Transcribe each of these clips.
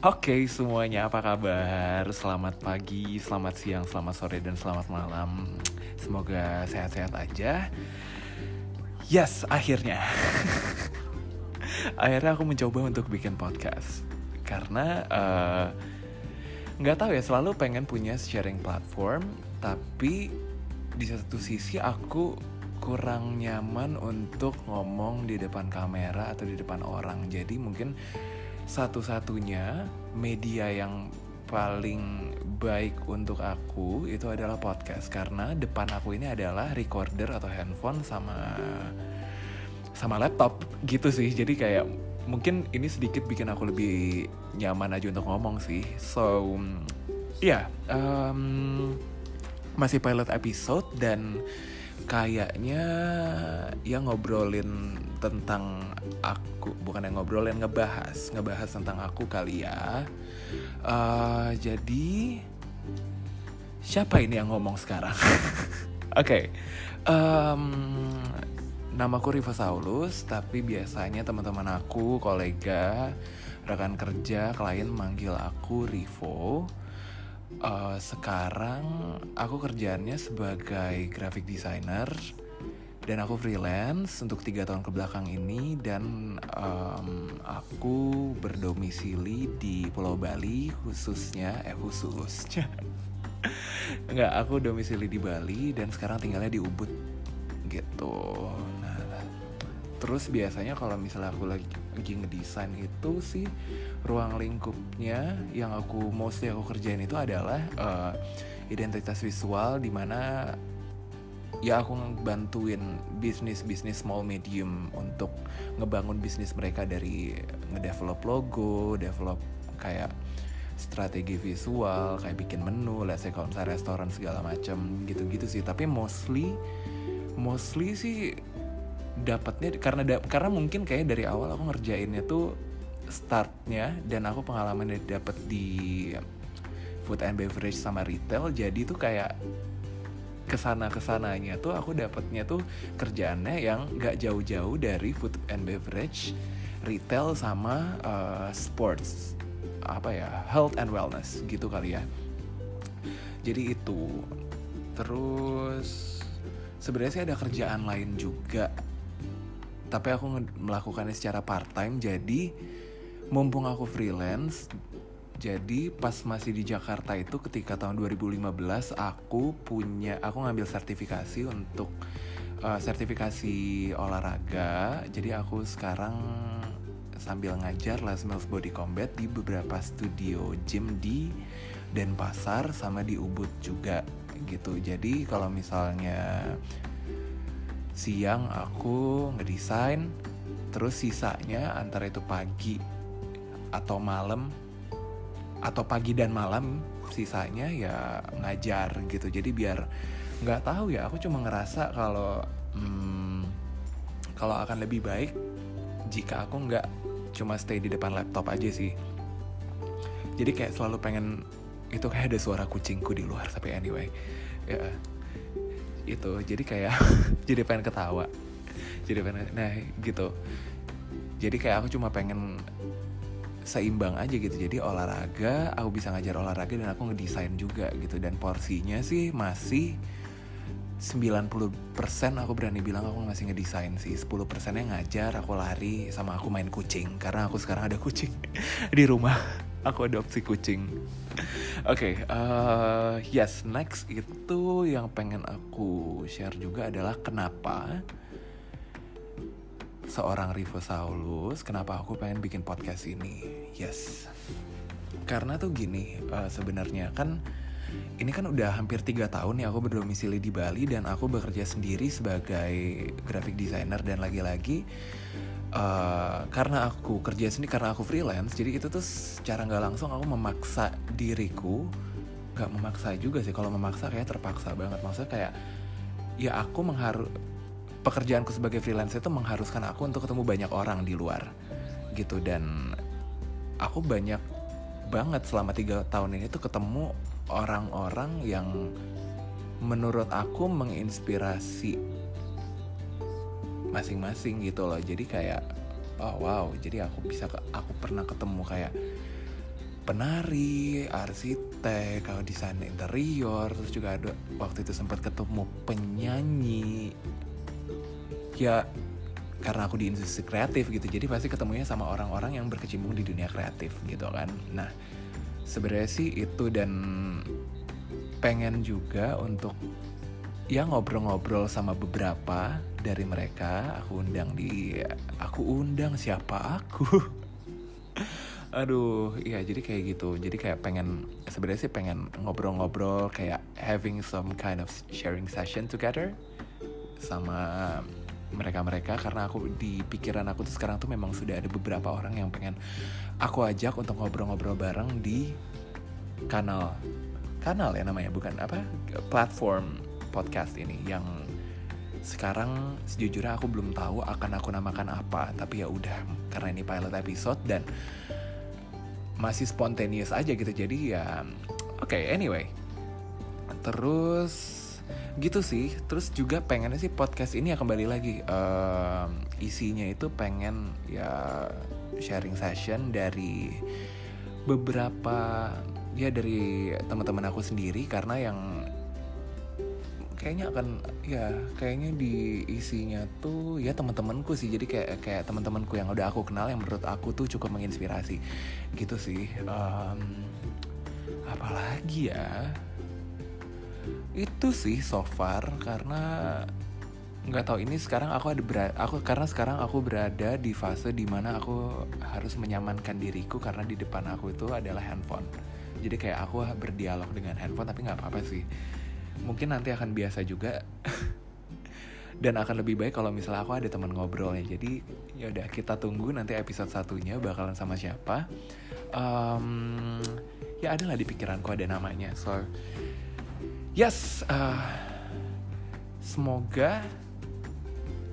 Oke semuanya apa kabar? Selamat pagi, selamat siang, selamat sore, dan selamat malam. Semoga sehat-sehat aja. Yes, akhirnya. Akhirnya aku mencoba untuk bikin podcast. Karena uh, nggak tahu ya selalu pengen punya sharing platform Tapi di satu sisi aku kurang nyaman untuk ngomong di depan kamera atau di depan orang. Jadi mungkin satu-satunya media yang paling baik untuk aku itu adalah podcast. Karena depan aku ini adalah recorder atau handphone sama sama laptop. Gitu sih. Jadi kayak mungkin ini sedikit bikin aku lebih nyaman aja untuk ngomong sih. So ya yeah, um, masih pilot episode dan kayaknya ya ngobrolin tentang aku bukan yang ngobrolin ngebahas ngebahas tentang aku kali ya. Uh, jadi siapa ini yang ngomong sekarang? Oke okay. um, namaku Riva Saulus tapi biasanya teman-teman aku kolega rekan kerja klien manggil aku Rivo. Uh, sekarang aku kerjaannya sebagai graphic designer dan aku freelance untuk tiga tahun ke belakang ini dan um, aku berdomisili di Pulau Bali khususnya eh khususnya nggak aku domisili di Bali dan sekarang tinggalnya di Ubud gitu. Nah terus biasanya kalau misalnya aku lagi, lagi ngedesain itu sih ruang lingkupnya yang aku mostly aku kerjain itu adalah uh, identitas visual di mana ya aku bantuin bisnis bisnis small medium untuk ngebangun bisnis mereka dari ngedevelop logo, develop kayak strategi visual, kayak bikin menu, let's say kalau misalnya restoran segala macam gitu-gitu sih. Tapi mostly mostly sih dapatnya karena da, karena mungkin kayak dari awal aku ngerjainnya tuh startnya dan aku pengalaman dapat di food and beverage sama retail jadi tuh kayak ke sana ke sananya tuh aku dapetnya tuh kerjaannya yang gak jauh-jauh dari food and beverage, retail sama uh, sports apa ya health and wellness gitu kali ya. Jadi itu terus sebenarnya sih ada kerjaan lain juga tapi aku melakukannya secara part time jadi mumpung aku freelance jadi pas masih di Jakarta itu ketika tahun 2015 aku punya aku ngambil sertifikasi untuk uh, sertifikasi olahraga. Jadi aku sekarang sambil ngajar Les Mills Body Combat di beberapa studio gym di Denpasar sama di Ubud juga gitu. Jadi kalau misalnya siang aku ngedesain terus sisanya antara itu pagi atau malam atau pagi dan malam sisanya ya ngajar gitu. Jadi biar nggak tahu ya aku cuma ngerasa kalau hmm, kalau akan lebih baik jika aku nggak cuma stay di depan laptop aja sih. Jadi kayak selalu pengen itu kayak ada suara kucingku di luar tapi anyway ya itu. Jadi kayak jadi pengen ketawa. Jadi pengen nah gitu. Jadi kayak aku cuma pengen seimbang aja gitu. Jadi olahraga aku bisa ngajar olahraga dan aku ngedesain juga gitu. Dan porsinya sih masih 90% aku berani bilang aku masih ngedesain sih. 10% nya ngajar aku lari sama aku main kucing. Karena aku sekarang ada kucing di rumah. Aku adopsi kucing. Oke okay, uh, eh, yes next itu yang pengen aku share juga adalah kenapa seorang Rivo Saulus, kenapa aku pengen bikin podcast ini? Yes, karena tuh gini, uh, sebenarnya kan ini kan udah hampir tiga tahun ya aku berdomisili di Bali dan aku bekerja sendiri sebagai graphic designer dan lagi-lagi uh, karena aku kerja sendiri karena aku freelance, jadi itu tuh secara nggak langsung aku memaksa diriku, nggak memaksa juga sih. Kalau memaksa kayak terpaksa banget, maksudnya kayak ya aku mengharus pekerjaanku sebagai freelance itu mengharuskan aku untuk ketemu banyak orang di luar gitu. Dan aku banyak banget selama tiga tahun ini tuh ketemu orang-orang yang menurut aku menginspirasi masing-masing gitu loh. Jadi kayak oh wow. Jadi aku bisa aku pernah ketemu kayak penari, arsitek, kalau desain interior, terus juga ada waktu itu sempat ketemu penyanyi. Ya karena aku di industri kreatif gitu, jadi pasti ketemunya sama orang-orang yang berkecimpung di dunia kreatif gitu kan. Nah, sebenarnya sih itu dan pengen juga untuk ya ngobrol-ngobrol sama beberapa dari mereka. Aku undang di aku undang siapa? Aku. Aduh iya jadi kayak gitu. Jadi kayak pengen sebenarnya sih pengen ngobrol-ngobrol kayak having some kind of sharing session together sama mereka-mereka karena aku di pikiran aku tuh sekarang tuh memang sudah ada beberapa orang yang pengen aku ajak untuk ngobrol-ngobrol bareng di kanal kanal ya namanya bukan apa platform podcast ini yang sekarang sejujurnya aku belum tahu akan aku namakan apa tapi ya udah karena ini pilot episode dan masih spontaneous aja gitu jadi ya oke okay, anyway. Terus gitu sih. Terus juga pengennya sih podcast ini ya kembali lagi. Um, isinya itu pengen ya sharing session dari beberapa ya dari teman-teman aku sendiri. Karena yang kayaknya akan ya kayaknya di isinya tuh ya teman-temanku sih. Jadi kayak kayak teman-temanku yang udah aku kenal yang menurut aku tuh cukup menginspirasi. Gitu sih. Um, apalagi ya itu sih so far karena nggak tahu ini sekarang aku ada berada, aku karena sekarang aku berada di fase di mana aku harus menyamankan diriku karena di depan aku itu adalah handphone. Jadi kayak aku berdialog dengan handphone tapi nggak apa-apa sih. Mungkin nanti akan biasa juga. Dan akan lebih baik kalau misalnya aku ada teman ngobrolnya. Jadi ya udah kita tunggu nanti episode satunya bakalan sama siapa. Um, ya ada lah di pikiranku ada namanya. So yes uh, semoga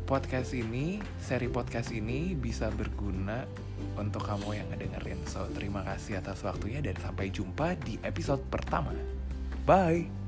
podcast ini seri podcast ini bisa berguna untuk kamu yang ngedengerin. So terima kasih atas waktunya dan sampai jumpa di episode pertama. Bye